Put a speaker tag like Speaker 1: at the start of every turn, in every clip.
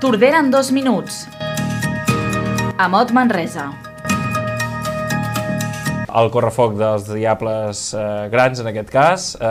Speaker 1: Tordera en dos minuts. Amot Manresa.
Speaker 2: el correfoc dels Diables eh, Grans, en aquest cas, eh,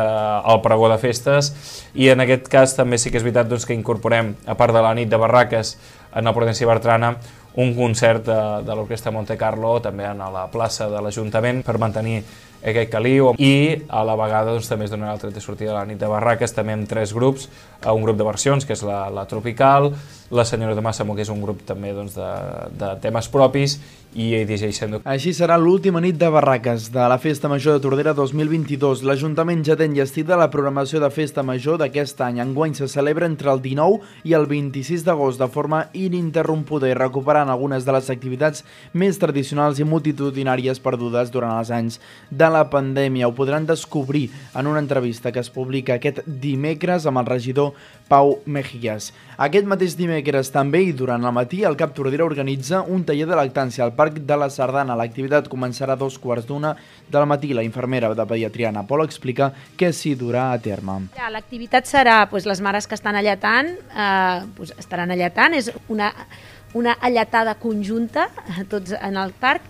Speaker 2: el pregó de festes, i en aquest cas també sí que és veritat doncs, que incorporem, a part de la nit de barraques en el Prudenci Bertrana, un concert de, de l'Orquestra Monte Carlo també a la plaça de l'Ajuntament per mantenir aquest caliu. I a la vegada doncs, també es donarà el tret de sortida de la nit de barraques també amb tres grups, eh, un grup de versions que és la, la Tropical, la Senyora de Massamo que és un grup també doncs, de, de temes propis i DJ Sendo.
Speaker 3: Així serà l'última nit de barraques de la Festa Major de Tordera 2022. L'Ajuntament ja té enllestida la programació de Festa Major d'aquest any. Enguany se celebra entre el 19 i el 26 d'agost de forma ininterrompuda i recuperant algunes de les activitats més tradicionals i multitudinàries perdudes durant els anys de la pandèmia. Ho podran descobrir en una entrevista que es publica aquest dimecres amb el regidor Pau Mejías. Aquest mateix dimecres també i durant el matí el Cap Tordera organitza un taller de lactància al Parc de la Sardana. L'activitat començarà a dos quarts d'una del matí. La infermera de pediatria Ana Pol explica què s'hi durà a terme.
Speaker 4: L'activitat serà pues, les mares que estan alletant, eh, pues, estaran alletant, és una, una alletada conjunta, tots en el parc,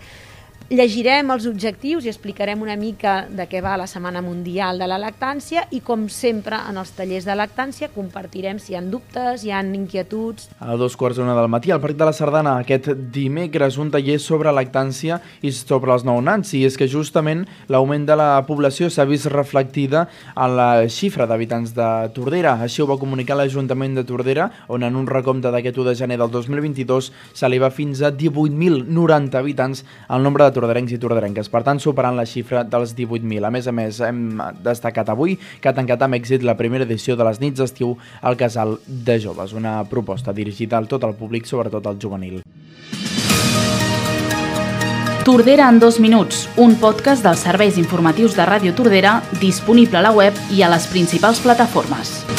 Speaker 4: Llegirem els objectius i explicarem una mica de què va la Setmana Mundial de la Lactància i, com sempre, en els tallers de lactància compartirem si hi ha dubtes, hi ha inquietuds.
Speaker 3: A dos quarts d'una del matí, al Parc de la Sardana, aquest dimecres, un taller sobre lactància i sobre els nounats. I és que justament l'augment de la població s'ha vist reflectida en la xifra d'habitants de Tordera. Així ho va comunicar l'Ajuntament de Tordera, on en un recompte d'aquest 1 de gener del 2022 s'eleva fins a 18.090 habitants el nombre de tordarencs i tordarenques, per tant superant la xifra dels 18.000. A més a més, hem destacat avui que ha tancat amb èxit la primera edició de les nits d'estiu al Casal de Joves, una proposta dirigida al tot el públic, sobretot al juvenil.
Speaker 1: Tordera en dos minuts, un podcast dels serveis informatius de Ràdio Tordera disponible a la web i a les principals plataformes.